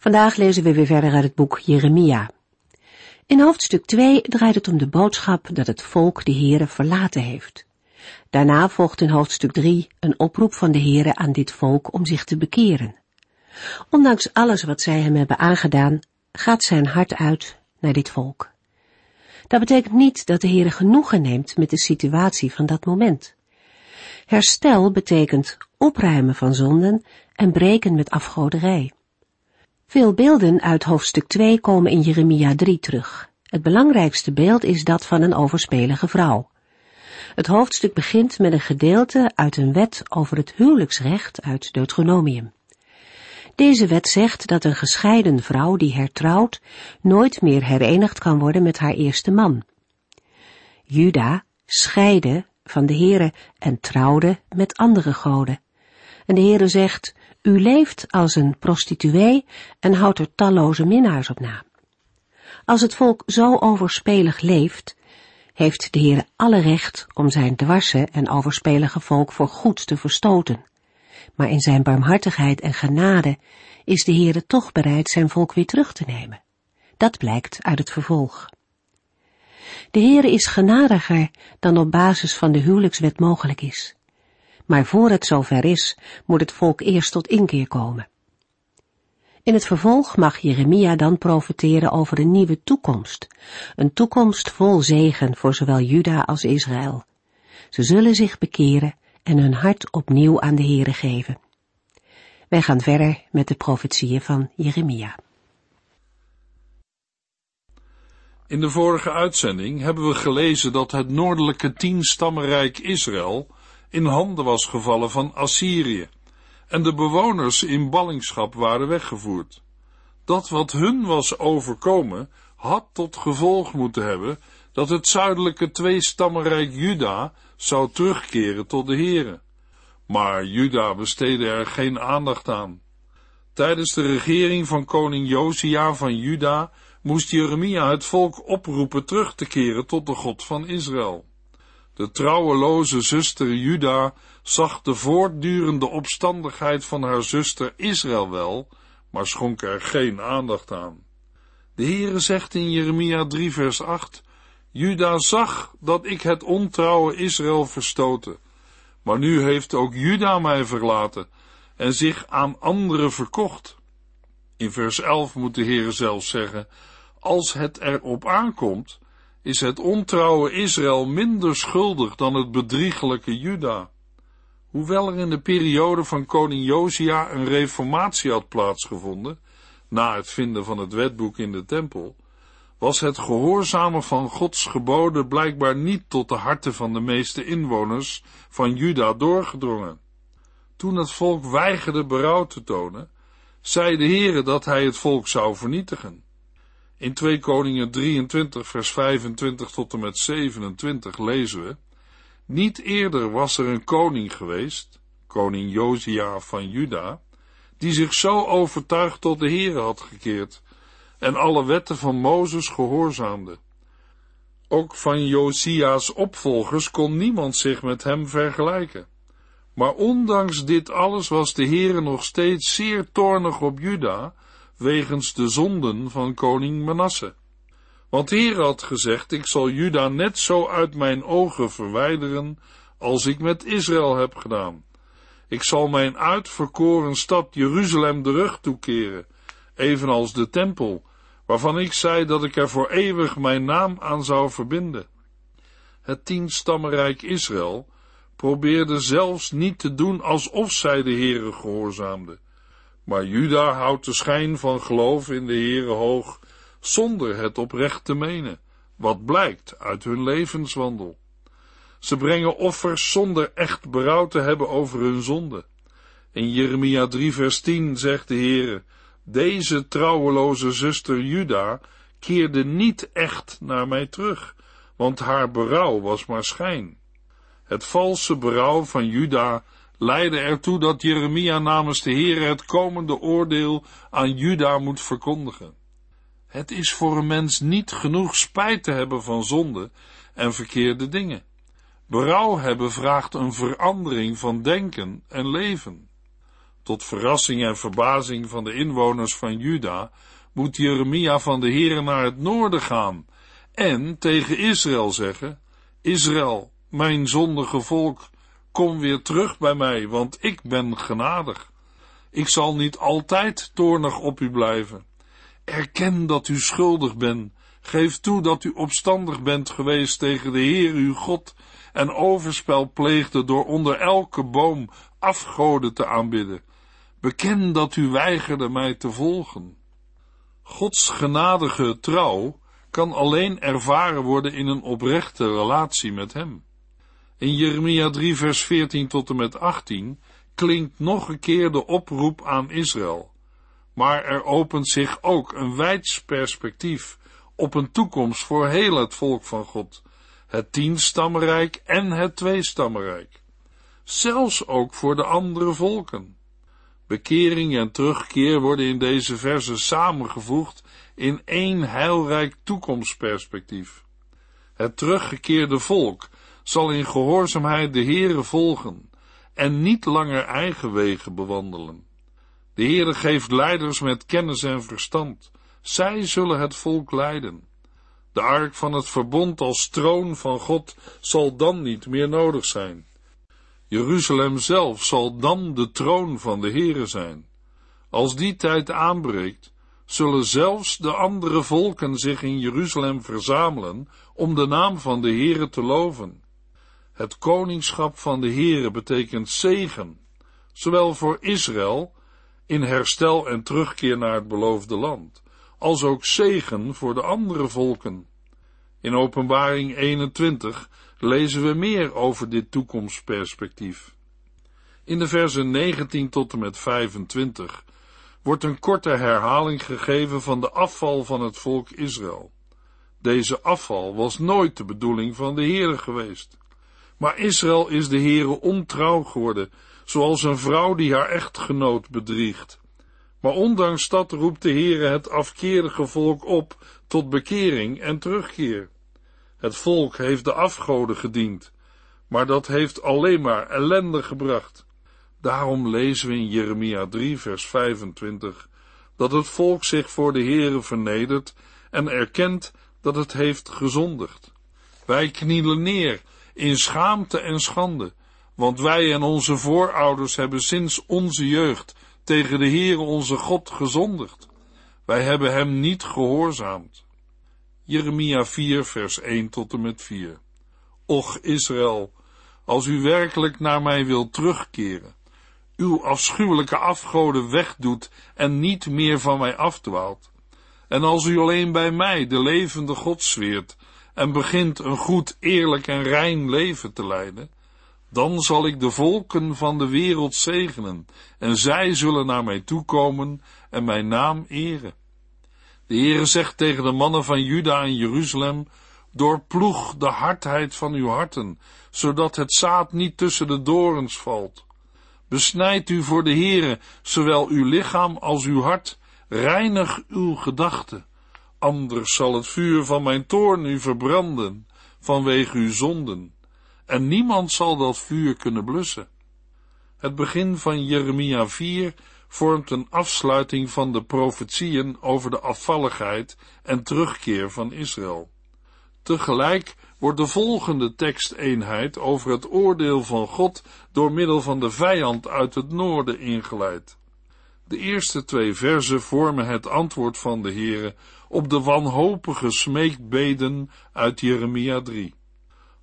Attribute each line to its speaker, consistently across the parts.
Speaker 1: Vandaag lezen we weer verder uit het boek Jeremia. In hoofdstuk 2 draait het om de boodschap dat het volk de Heere verlaten heeft. Daarna volgt in hoofdstuk 3 een oproep van de Heere aan dit volk om zich te bekeren. Ondanks alles wat zij hem hebben aangedaan, gaat zijn hart uit naar dit volk. Dat betekent niet dat de Heere genoegen neemt met de situatie van dat moment. Herstel betekent opruimen van zonden en breken met afgoderij. Veel beelden uit hoofdstuk 2 komen in Jeremia 3 terug. Het belangrijkste beeld is dat van een overspelige vrouw. Het hoofdstuk begint met een gedeelte uit een wet over het huwelijksrecht uit Deuteronomium. Deze wet zegt dat een gescheiden vrouw die hertrouwt nooit meer herenigd kan worden met haar eerste man. Juda scheidde van de Heere en trouwde met andere goden. En de Heere zegt, u leeft als een prostituee en houdt er talloze minnaars op na. Als het volk zo overspelig leeft, heeft de Heer alle recht om zijn dwarse en overspelige volk voor goed te verstoten. Maar in zijn barmhartigheid en genade is de Heere toch bereid zijn volk weer terug te nemen. Dat blijkt uit het vervolg. De Heere is genadiger dan op basis van de huwelijkswet mogelijk is. Maar voor het zover is, moet het volk eerst tot inkeer komen. In het vervolg mag Jeremia dan profiteren over een nieuwe toekomst, een toekomst vol zegen voor zowel Juda als Israël. Ze zullen zich bekeren en hun hart opnieuw aan de Heere geven. Wij gaan verder met de profetieën van Jeremia.
Speaker 2: In de vorige uitzending hebben we gelezen dat het noordelijke tienstammenrijk Israël in handen was gevallen van Assyrië en de bewoners in ballingschap waren weggevoerd. Dat wat hun was overkomen had tot gevolg moeten hebben dat het zuidelijke tweestammenrijk Juda zou terugkeren tot de Here. Maar Juda besteedde er geen aandacht aan. Tijdens de regering van koning Josia van Juda moest Jeremia het volk oproepen terug te keren tot de God van Israël. De trouweloze zuster Juda zag de voortdurende opstandigheid van haar zuster Israël wel, maar schonk er geen aandacht aan. De Heere zegt in Jeremia 3 vers 8, Juda zag dat ik het ontrouwe Israël verstoten, maar nu heeft ook Juda mij verlaten en zich aan anderen verkocht. In vers 11 moet de Heere zelf zeggen, als het erop aankomt, is het ontrouwe Israël minder schuldig dan het bedriegelijke Juda. Hoewel er in de periode van koning Josia een reformatie had plaatsgevonden, na het vinden van het wetboek in de tempel, was het gehoorzamen van Gods geboden blijkbaar niet tot de harten van de meeste inwoners van Juda doorgedrongen. Toen het volk weigerde berouw te tonen, zei de Heere dat hij het volk zou vernietigen. In 2 Koningen 23 vers 25 tot en met 27 lezen we, niet eerder was er een koning geweest, koning Josia van Juda, die zich zo overtuigd tot de Heere had gekeerd en alle wetten van Mozes gehoorzaamde. Ook van Josia's opvolgers kon niemand zich met hem vergelijken. Maar ondanks dit alles was de Heere nog steeds zeer toornig op Juda wegens de zonden van koning Manasse. Want de Heer had gezegd, ik zal Juda net zo uit mijn ogen verwijderen, als ik met Israël heb gedaan. Ik zal mijn uitverkoren stad Jeruzalem de rug toekeren, evenals de tempel, waarvan ik zei dat ik er voor eeuwig mijn naam aan zou verbinden. Het tienstammenrijk Israël probeerde zelfs niet te doen alsof zij de Heere gehoorzaamden. Maar Juda houdt de schijn van geloof in de Heere hoog, zonder het oprecht te menen, wat blijkt uit hun levenswandel. Ze brengen offers zonder echt berouw te hebben over hun zonde. In Jeremia 3 vers 10 zegt de Heere, Deze trouweloze zuster Juda keerde niet echt naar mij terug, want haar berouw was maar schijn. Het valse berouw van Juda leidde ertoe dat Jeremia namens de Heere het komende oordeel aan Juda moet verkondigen. Het is voor een mens niet genoeg spijt te hebben van zonde en verkeerde dingen. Berouw hebben vraagt een verandering van denken en leven. Tot verrassing en verbazing van de inwoners van Juda moet Jeremia van de Heere naar het noorden gaan en tegen Israël zeggen, Israël, mijn zondige volk, kom weer terug bij mij, want ik ben genadig. Ik zal niet altijd toornig op u blijven. Erken dat u schuldig bent. Geef toe dat u opstandig bent geweest tegen de Heer uw God en overspel pleegde door onder elke boom afgoden te aanbidden. Beken dat u weigerde mij te volgen. Gods genadige trouw kan alleen ervaren worden in een oprechte relatie met Hem. In Jeremia 3 vers 14 tot en met 18 klinkt nog een keer de oproep aan Israël. Maar er opent zich ook een wijds perspectief op een toekomst voor heel het volk van God, het tienstammenrijk en het tweestammenrijk. Zelfs ook voor de andere volken. Bekering en terugkeer worden in deze verse samengevoegd in één heilrijk toekomstperspectief. Het teruggekeerde volk zal in gehoorzaamheid de Heere volgen en niet langer eigen wegen bewandelen. De Heere geeft leiders met kennis en verstand. Zij zullen het volk leiden. De ark van het verbond als troon van God zal dan niet meer nodig zijn. Jeruzalem zelf zal dan de troon van de Heere zijn. Als die tijd aanbreekt, zullen zelfs de andere volken zich in Jeruzalem verzamelen om de naam van de Heere te loven. Het koningschap van de Heere betekent zegen, zowel voor Israël in herstel en terugkeer naar het beloofde land, als ook zegen voor de andere volken. In Openbaring 21 lezen we meer over dit toekomstperspectief. In de versen 19 tot en met 25 wordt een korte herhaling gegeven van de afval van het volk Israël. Deze afval was nooit de bedoeling van de Heere geweest. Maar Israël is de Heere ontrouw geworden, zoals een vrouw die haar echtgenoot bedriegt. Maar ondanks dat roept de Heere het afkeerige volk op tot bekering en terugkeer. Het volk heeft de afgoden gediend, maar dat heeft alleen maar ellende gebracht. Daarom lezen we in Jeremia 3 vers 25 dat het volk zich voor de Heere vernedert en erkent dat het heeft gezondigd. Wij knielen neer in schaamte en schande, want wij en onze voorouders hebben sinds onze jeugd tegen de Heere onze God gezondigd. Wij hebben hem niet gehoorzaamd. Jeremia 4 vers 1 tot en met 4. Och Israël, als u werkelijk naar mij wilt terugkeren, uw afschuwelijke afgoden wegdoet en niet meer van mij afdwaalt, en als u alleen bij mij de levende God zweert en begint een goed, eerlijk en rein leven te leiden, dan zal ik de volken van de wereld zegenen, en zij zullen naar mij toekomen en mijn naam eren. De Heere zegt tegen de mannen van Juda en Jeruzalem, doorploeg de hardheid van uw harten, zodat het zaad niet tussen de dorens valt. Besnijd u voor de Heere, zowel uw lichaam als uw hart, reinig uw gedachten. Anders zal het vuur van mijn toorn u verbranden, vanwege uw zonden, en niemand zal dat vuur kunnen blussen. Het begin van Jeremia 4 vormt een afsluiting van de profetieën over de afvalligheid en terugkeer van Israël. Tegelijk wordt de volgende teksteenheid over het oordeel van God door middel van de vijand uit het noorden ingeleid. De eerste twee verzen vormen het antwoord van de Heere op de wanhopige smeekbeden uit Jeremia 3.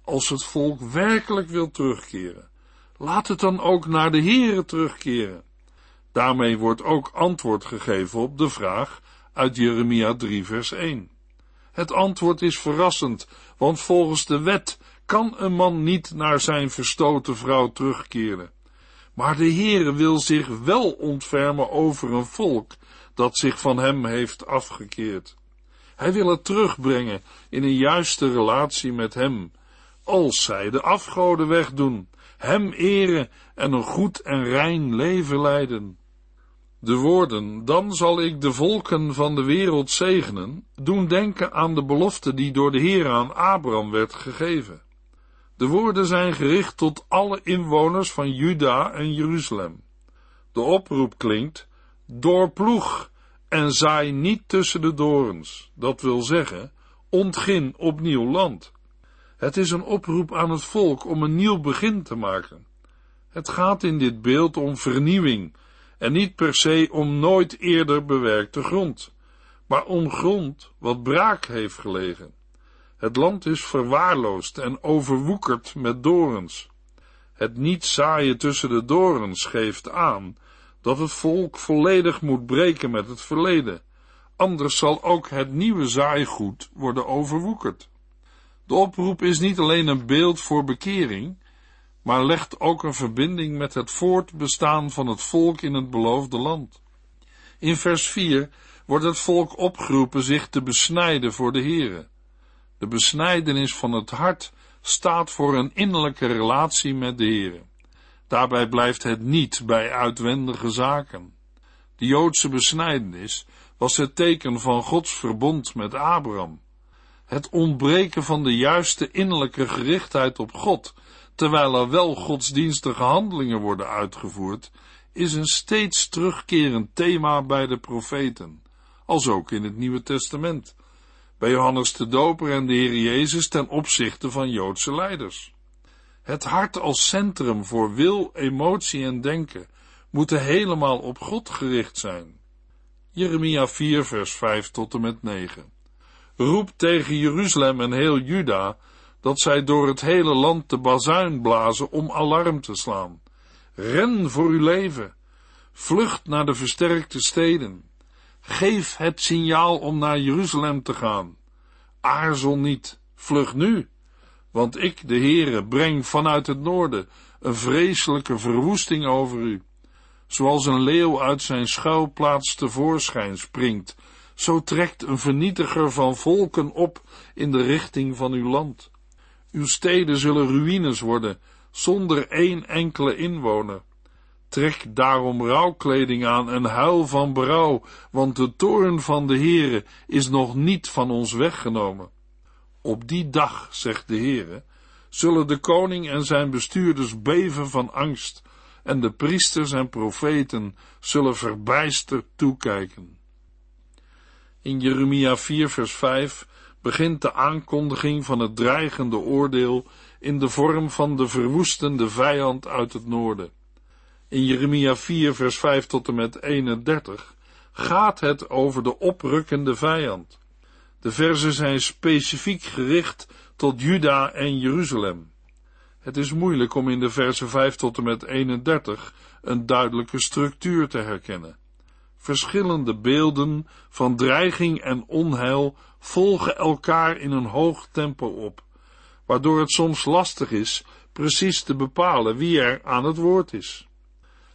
Speaker 2: Als het volk werkelijk wil terugkeren, laat het dan ook naar de Heere terugkeren. Daarmee wordt ook antwoord gegeven op de vraag uit Jeremia 3 vers 1. Het antwoord is verrassend, want volgens de wet kan een man niet naar zijn verstoten vrouw terugkeren. Maar de Heere wil zich wel ontfermen over een volk dat zich van hem heeft afgekeerd. Hij wil het terugbrengen in een juiste relatie met hem, als zij de afgoden wegdoen, hem eren en een goed en rein leven leiden. De woorden, dan zal ik de volken van de wereld zegenen, doen denken aan de belofte die door de Heer aan Abraham werd gegeven. De woorden zijn gericht tot alle inwoners van Juda en Jeruzalem. De oproep klinkt, doorploeg en zaai niet tussen de dorens, dat wil zeggen, ontgin opnieuw land. Het is een oproep aan het volk om een nieuw begin te maken. Het gaat in dit beeld om vernieuwing en niet per se om nooit eerder bewerkte grond, maar om grond wat braak heeft gelegen. Het land is verwaarloosd en overwoekerd met dorens. Het niet zaaien tussen de dorens geeft aan dat het volk volledig moet breken met het verleden, anders zal ook het nieuwe zaaigoed worden overwoekerd. De oproep is niet alleen een beeld voor bekering, maar legt ook een verbinding met het voortbestaan van het volk in het beloofde land. In vers 4 wordt het volk opgeroepen zich te besnijden voor de Here. De besnijdenis van het hart staat voor een innerlijke relatie met de Here. Daarbij blijft het niet bij uitwendige zaken. De Joodse besnijdenis was het teken van Gods verbond met Abraham. Het ontbreken van de juiste innerlijke gerichtheid op God, terwijl er wel godsdienstige handelingen worden uitgevoerd, is een steeds terugkerend thema bij de profeten, als ook in het Nieuwe Testament, bij Johannes de Doper en de Heer Jezus ten opzichte van Joodse leiders. Het hart als centrum voor wil, emotie en denken moeten helemaal op God gericht zijn. Jeremia 4 vers 5 tot en met 9. Roep tegen Jeruzalem en heel Juda dat zij door het hele land de bazuin blazen om alarm te slaan. Ren voor uw leven. Vlucht naar de versterkte steden. Geef het signaal om naar Jeruzalem te gaan. Aarzel niet, vlug nu want ik, de Heere, breng vanuit het noorden een vreselijke verwoesting over u. Zoals een leeuw uit zijn schuilplaats tevoorschijn springt, zo trekt een vernietiger van volken op in de richting van uw land. Uw steden zullen ruïnes worden, zonder één enkele inwoner. Trek daarom rouwkleding aan en huil van berouw, want de toorn van de Heere is nog niet van ons weggenomen. Op die dag, zegt de Heere, zullen de koning en zijn bestuurders beven van angst, en de priesters en profeten zullen verbijsterd toekijken. In Jeremia 4 vers 5 begint de aankondiging van het dreigende oordeel in de vorm van de verwoestende vijand uit het noorden. In Jeremia 4 vers 5 tot en met 31 gaat het over de oprukkende vijand. De verzen zijn specifiek gericht tot Juda en Jeruzalem. Het is moeilijk om in de versen 5 tot en met 31 een duidelijke structuur te herkennen. Verschillende beelden van dreiging en onheil volgen elkaar in een hoog tempo op, waardoor het soms lastig is precies te bepalen wie er aan het woord is.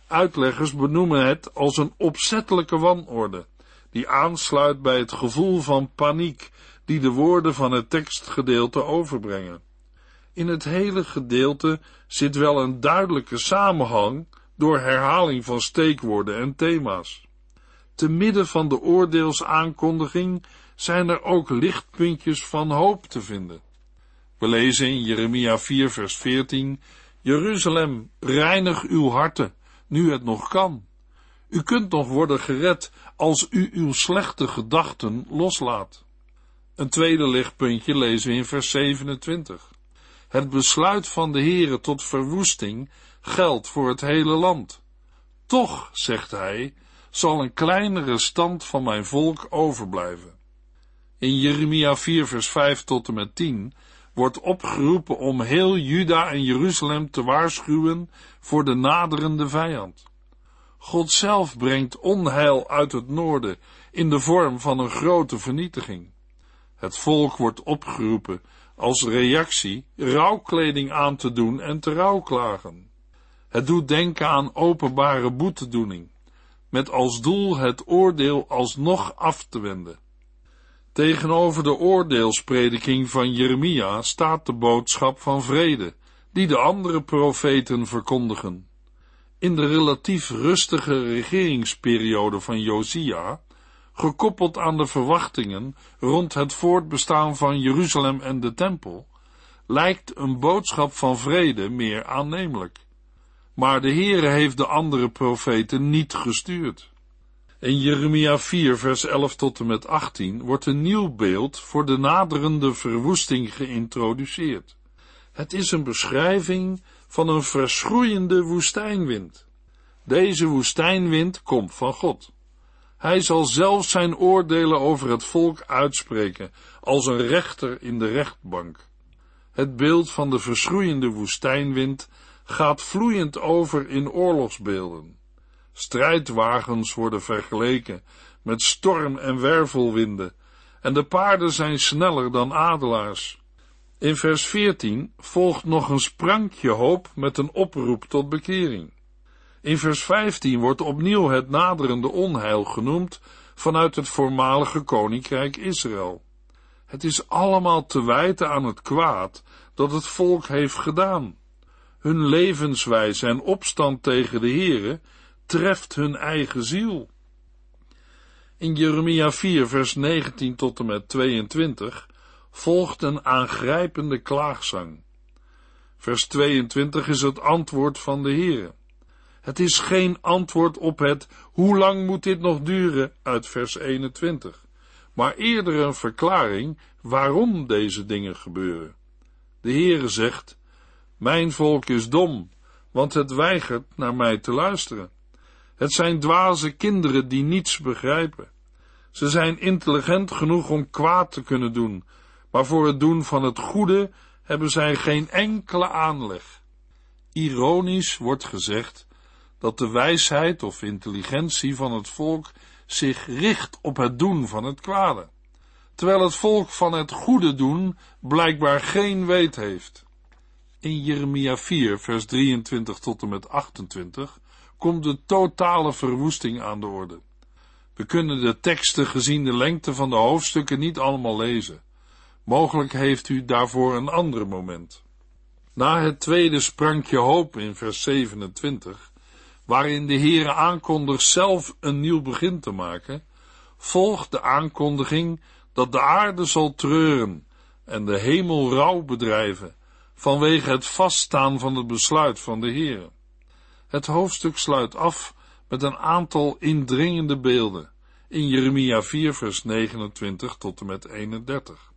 Speaker 2: Uitleggers benoemen het als een opzettelijke wanorde, die aansluit bij het gevoel van paniek die de woorden van het tekstgedeelte overbrengen. In het hele gedeelte zit wel een duidelijke samenhang door herhaling van steekwoorden en thema's. Te midden van de oordeelsaankondiging zijn er ook lichtpuntjes van hoop te vinden. We lezen in Jeremia 4 vers 14, Jeruzalem, reinig uw harten, nu het nog kan. U kunt nog worden gered als u uw slechte gedachten loslaat. Een tweede lichtpuntje lezen we in vers 27. Het besluit van de Heere tot verwoesting geldt voor het hele land. Toch, zegt hij, zal een kleinere stand van mijn volk overblijven. In Jeremia 4 vers 5 tot en met 10 wordt opgeroepen om heel Juda en Jeruzalem te waarschuwen voor de naderende vijand. God zelf brengt onheil uit het noorden in de vorm van een grote vernietiging. Het volk wordt opgeroepen als reactie rouwkleding aan te doen en te rouwklagen. Het doet denken aan openbare boetedoening. met als doel het oordeel alsnog af te wenden. Tegenover de oordeelsprediking van Jeremia staat de boodschap van vrede, die de andere profeten verkondigen. In de relatief rustige regeringsperiode van Josia, gekoppeld aan de verwachtingen rond het voortbestaan van Jeruzalem en de tempel, lijkt een boodschap van vrede meer aannemelijk. Maar de Heere heeft de andere profeten niet gestuurd. In Jeremia 4, vers 11 tot en met 18 wordt een nieuw beeld voor de naderende verwoesting geïntroduceerd. Het is een beschrijving van een verschroeiende woestijnwind. Deze woestijnwind komt van God. Hij zal zelf zijn oordelen over het volk uitspreken, als een rechter in de rechtbank. Het beeld van de verschroeiende woestijnwind gaat vloeiend over in oorlogsbeelden. Strijdwagens worden vergeleken met storm- en wervelwinden, en de paarden zijn sneller dan adelaars. In vers 14 volgt nog een sprankje hoop met een oproep tot bekering. In vers 15 wordt opnieuw het naderende onheil genoemd vanuit het voormalige koninkrijk Israël. Het is allemaal te wijten aan het kwaad dat het volk heeft gedaan. Hun levenswijze en opstand tegen de Here treft hun eigen ziel. In Jeremia 4 vers 19 tot en met 22 volgt een aangrijpende klaagzang. Vers 22 is het antwoord van de Heere. Het is geen antwoord op het hoe lang moet dit nog duren uit vers 21, maar eerder een verklaring waarom deze dingen gebeuren. De Heere zegt, mijn volk is dom, want het weigert naar mij te luisteren. Het zijn dwaze kinderen die niets begrijpen. Ze zijn intelligent genoeg om kwaad te kunnen doen, maar voor het doen van het goede hebben zij geen enkele aanleg. Ironisch wordt gezegd dat de wijsheid of intelligentie van het volk zich richt op het doen van het kwade, terwijl het volk van het goede doen blijkbaar geen weet heeft. In Jeremia 4, vers 23 tot en met 28 komt de totale verwoesting aan de orde. We kunnen de teksten gezien de lengte van de hoofdstukken niet allemaal lezen. Mogelijk heeft u daarvoor een ander moment. Na het tweede sprankje hoop in vers 27, waarin de Heere aankondigt zelf een nieuw begin te maken, volgt de aankondiging dat de aarde zal treuren en de hemel rouw bedrijven vanwege het vaststaan van het besluit van de Heere. Het hoofdstuk sluit af met een aantal indringende beelden in Jeremia 4 vers 29 tot en met 31.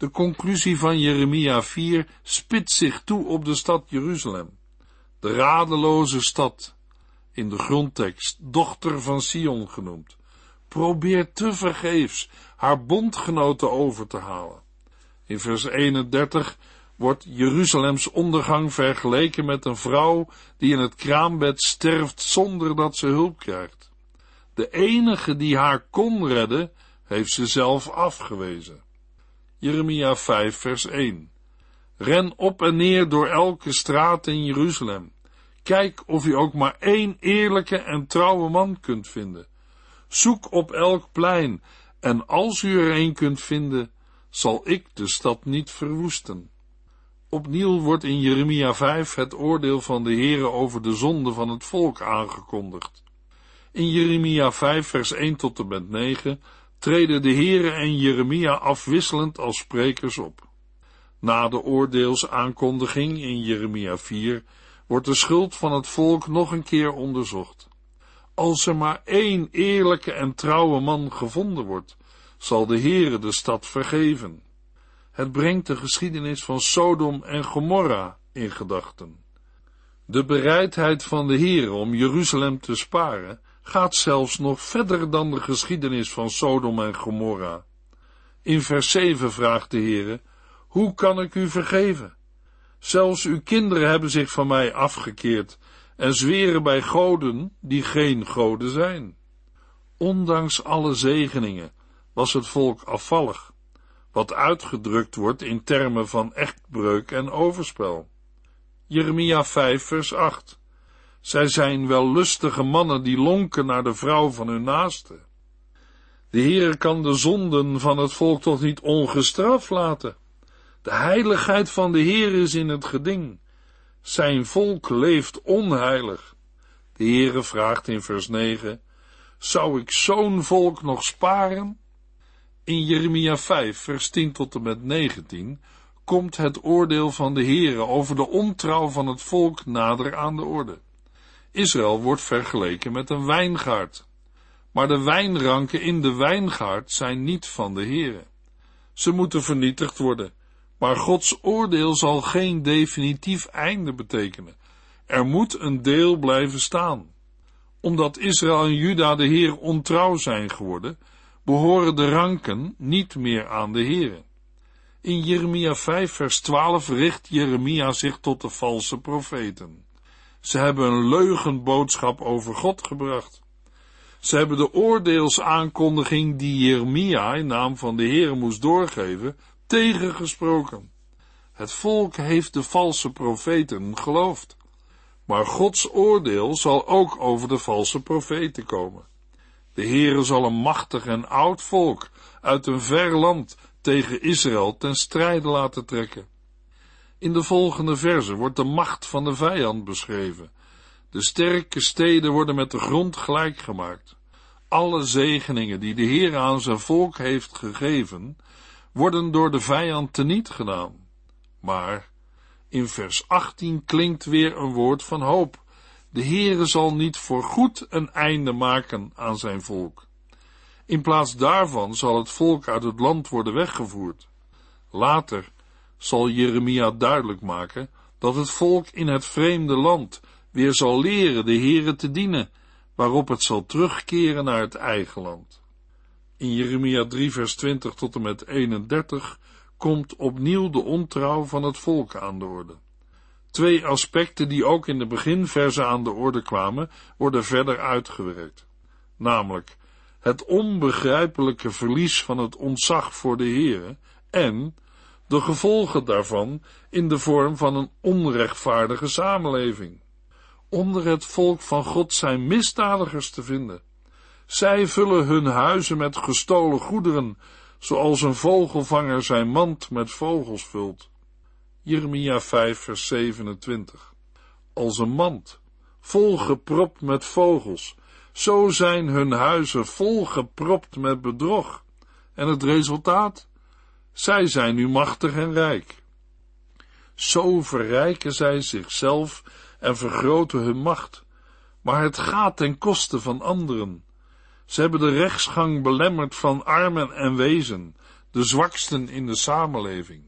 Speaker 2: De conclusie van Jeremia 4 spitst zich toe op de stad Jeruzalem, de radeloze stad, in de grondtekst dochter van Sion genoemd, probeert tevergeefs haar bondgenoten over te halen. In vers 31 wordt Jeruzalems ondergang vergeleken met een vrouw die in het kraambed sterft zonder dat ze hulp krijgt. De enige die haar kon redden, heeft ze zelf afgewezen. Jeremia 5 vers 1 Ren op en neer door elke straat in Jeruzalem. Kijk of u ook maar één eerlijke en trouwe man kunt vinden. Zoek op elk plein, en als u er een kunt vinden, zal ik de stad niet verwoesten. Opnieuw wordt in Jeremia 5 het oordeel van de Heere over de zonde van het volk aangekondigd. In Jeremia 5 vers 1 tot en met 9 treden de Heere en Jeremia afwisselend als sprekers op. Na de oordeelsaankondiging in Jeremia 4 wordt de schuld van het volk nog een keer onderzocht. Als er maar één eerlijke en trouwe man gevonden wordt, zal de Heere de stad vergeven. Het brengt de geschiedenis van Sodom en Gomorra in gedachten. De bereidheid van de Heer om Jeruzalem te sparen gaat zelfs nog verder dan de geschiedenis van Sodom en Gomorra. In vers 7 vraagt de Heer: Hoe kan ik u vergeven? Zelfs uw kinderen hebben zich van mij afgekeerd en zweren bij goden die geen goden zijn. Ondanks alle zegeningen was het volk afvallig wat uitgedrukt wordt in termen van echtbreuk en overspel. Jeremia 5 vers 8 Zij zijn wel lustige mannen die lonken naar de vrouw van hun naaste. De Heer kan de zonden van het volk toch niet ongestraft laten. De heiligheid van de Heer is in het geding. Zijn volk leeft onheilig. De Heere vraagt in vers 9, zou ik zo'n volk nog sparen? In Jeremia 5, vers 10 tot en met 19, komt het oordeel van de Heere over de ontrouw van het volk nader aan de orde. Israël wordt vergeleken met een wijngaard. Maar de wijnranken in de wijngaard zijn niet van de Heere. Ze moeten vernietigd worden, maar Gods oordeel zal geen definitief einde betekenen. Er moet een deel blijven staan. Omdat Israël en Juda de Heer ontrouw zijn geworden, behoren de ranken niet meer aan de Heere. In Jeremia 5 vers 12 richt Jeremia zich tot de valse profeten. Ze hebben een leugenboodschap over God gebracht. Ze hebben de oordeelsaankondiging die Jeremia in naam van de Heer moest doorgeven, tegengesproken. Het volk heeft de valse profeten geloofd. Maar Gods oordeel zal ook over de valse profeten komen. De Heere zal een machtig en oud volk uit een ver land tegen Israël ten strijde laten trekken. In de volgende verse wordt de macht van de vijand beschreven. De sterke steden worden met de grond gelijk gemaakt. Alle zegeningen die de Heer aan zijn volk heeft gegeven, worden door de vijand teniet gedaan. Maar in vers 18 klinkt weer een woord van hoop. De Heere zal niet voorgoed een einde maken aan zijn volk. In plaats daarvan zal het volk uit het land worden weggevoerd. Later zal Jeremia duidelijk maken dat het volk in het vreemde land weer zal leren de Heere te dienen, waarop het zal terugkeren naar het eigen land. In Jeremia 3 vers 20 tot en met 31 komt opnieuw de ontrouw van het volk aan de orde. Twee aspecten die ook in de beginverse aan de orde kwamen, worden verder uitgewerkt. Namelijk het onbegrijpelijke verlies van het ontzag voor de Heere en de gevolgen daarvan in de vorm van een onrechtvaardige samenleving. Onder het volk van God zijn misdadigers te vinden. Zij vullen hun huizen met gestolen goederen, zoals een vogelvanger zijn mand met vogels vult. Jeremia 5 vers 27 Als een mand, volgepropt met vogels, zo zijn hun huizen volgepropt met bedrog. En het resultaat? Zij zijn nu machtig en rijk. Zo verrijken zij zichzelf en vergroten hun macht. Maar het gaat ten koste van anderen. Ze hebben de rechtsgang belemmerd van armen en wezen, de zwaksten in de samenleving.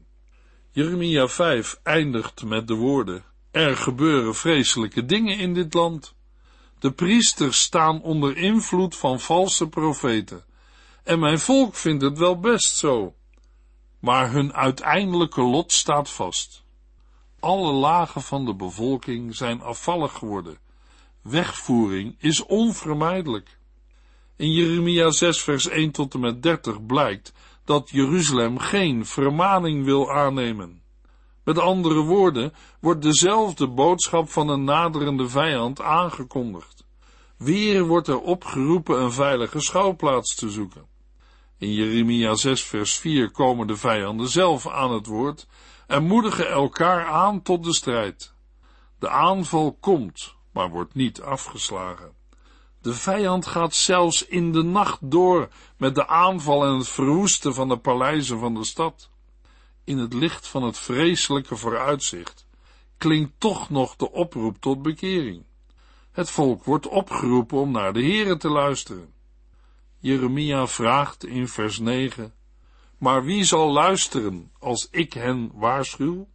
Speaker 2: Jeremia 5 eindigt met de woorden: Er gebeuren vreselijke dingen in dit land. De priesters staan onder invloed van valse profeten. En mijn volk vindt het wel best zo. Maar hun uiteindelijke lot staat vast. Alle lagen van de bevolking zijn afvallig geworden. Wegvoering is onvermijdelijk. In Jeremia 6 vers 1 tot en met 30 blijkt dat Jeruzalem geen vermaning wil aannemen. Met andere woorden wordt dezelfde boodschap van een naderende vijand aangekondigd. Weer wordt er opgeroepen een veilige schouwplaats te zoeken. In Jeremia 6 vers 4 komen de vijanden zelf aan het woord en moedigen elkaar aan tot de strijd. De aanval komt, maar wordt niet afgeslagen. De vijand gaat zelfs in de nacht door met de aanval en het verwoesten van de paleizen van de stad. In het licht van het vreselijke vooruitzicht klinkt toch nog de oproep tot bekering. Het volk wordt opgeroepen om naar de Here te luisteren. Jeremia vraagt in vers 9, maar wie zal luisteren als ik hen waarschuw?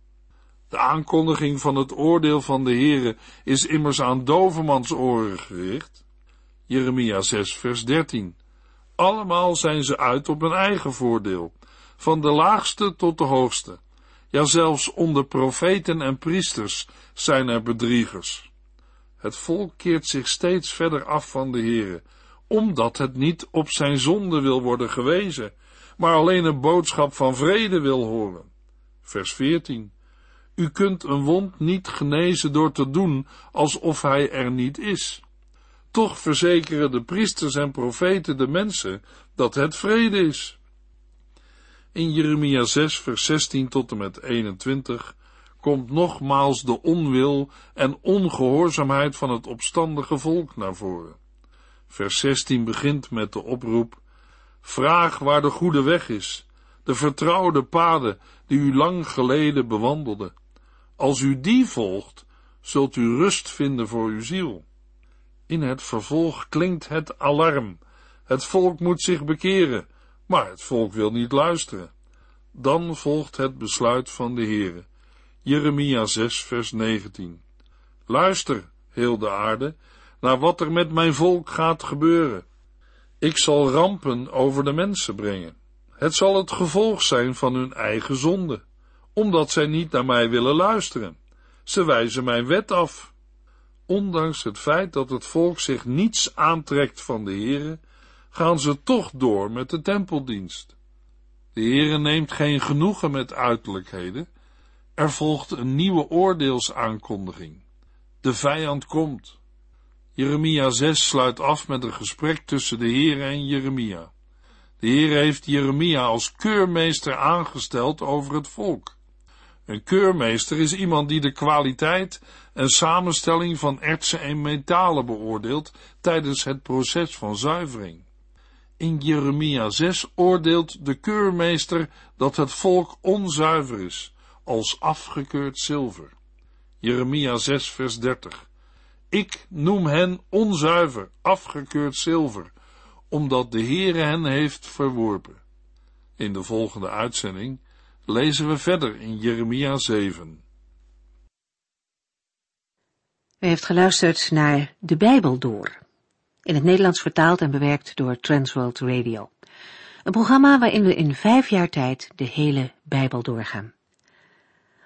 Speaker 2: De aankondiging van het oordeel van de Heere is immers aan dovermans oren gericht. Jeremia 6 vers 13. Allemaal zijn ze uit op hun eigen voordeel, van de laagste tot de hoogste. Ja, zelfs onder profeten en priesters zijn er bedriegers. Het volk keert zich steeds verder af van de Heere, omdat het niet op zijn zonde wil worden gewezen, maar alleen een boodschap van vrede wil horen. Vers 14. U kunt een wond niet genezen door te doen alsof hij er niet is. Toch verzekeren de priesters en profeten de mensen dat het vrede is. In Jeremia 6, vers 16 tot en met 21 komt nogmaals de onwil en ongehoorzaamheid van het opstandige volk naar voren. Vers 16 begint met de oproep: Vraag waar de goede weg is, de vertrouwde paden die u lang geleden bewandelde. Als u die volgt, zult u rust vinden voor uw ziel. In het vervolg klinkt het alarm. Het volk moet zich bekeren, maar het volk wil niet luisteren. Dan volgt het besluit van de Heere. Jeremia 6 vers 19. Luister, heel de aarde, naar wat er met mijn volk gaat gebeuren. Ik zal rampen over de mensen brengen. Het zal het gevolg zijn van hun eigen zonde, omdat zij niet naar mij willen luisteren. Ze wijzen mijn wet af. Ondanks het feit dat het volk zich niets aantrekt van de Heere, gaan ze toch door met de tempeldienst. De Heere neemt geen genoegen met uiterlijkheden. Er volgt een nieuwe oordeelsaankondiging. De vijand komt. Jeremia 6 sluit af met een gesprek tussen de Heere en Jeremia. De Heer heeft Jeremia als keurmeester aangesteld over het volk. Een keurmeester is iemand die de kwaliteit en samenstelling van ertsen en metalen beoordeelt tijdens het proces van zuivering. In Jeremia 6 oordeelt de keurmeester dat het volk onzuiver is, als afgekeurd zilver. Jeremia 6 vers 30. Ik noem hen onzuiver, afgekeurd zilver, omdat de Heere hen heeft verworpen. In de volgende uitzending lezen we verder in Jeremia 7.
Speaker 1: U heeft geluisterd naar De Bijbel Door, in het Nederlands vertaald en bewerkt door Transworld Radio. Een programma waarin we in vijf jaar tijd de hele Bijbel doorgaan.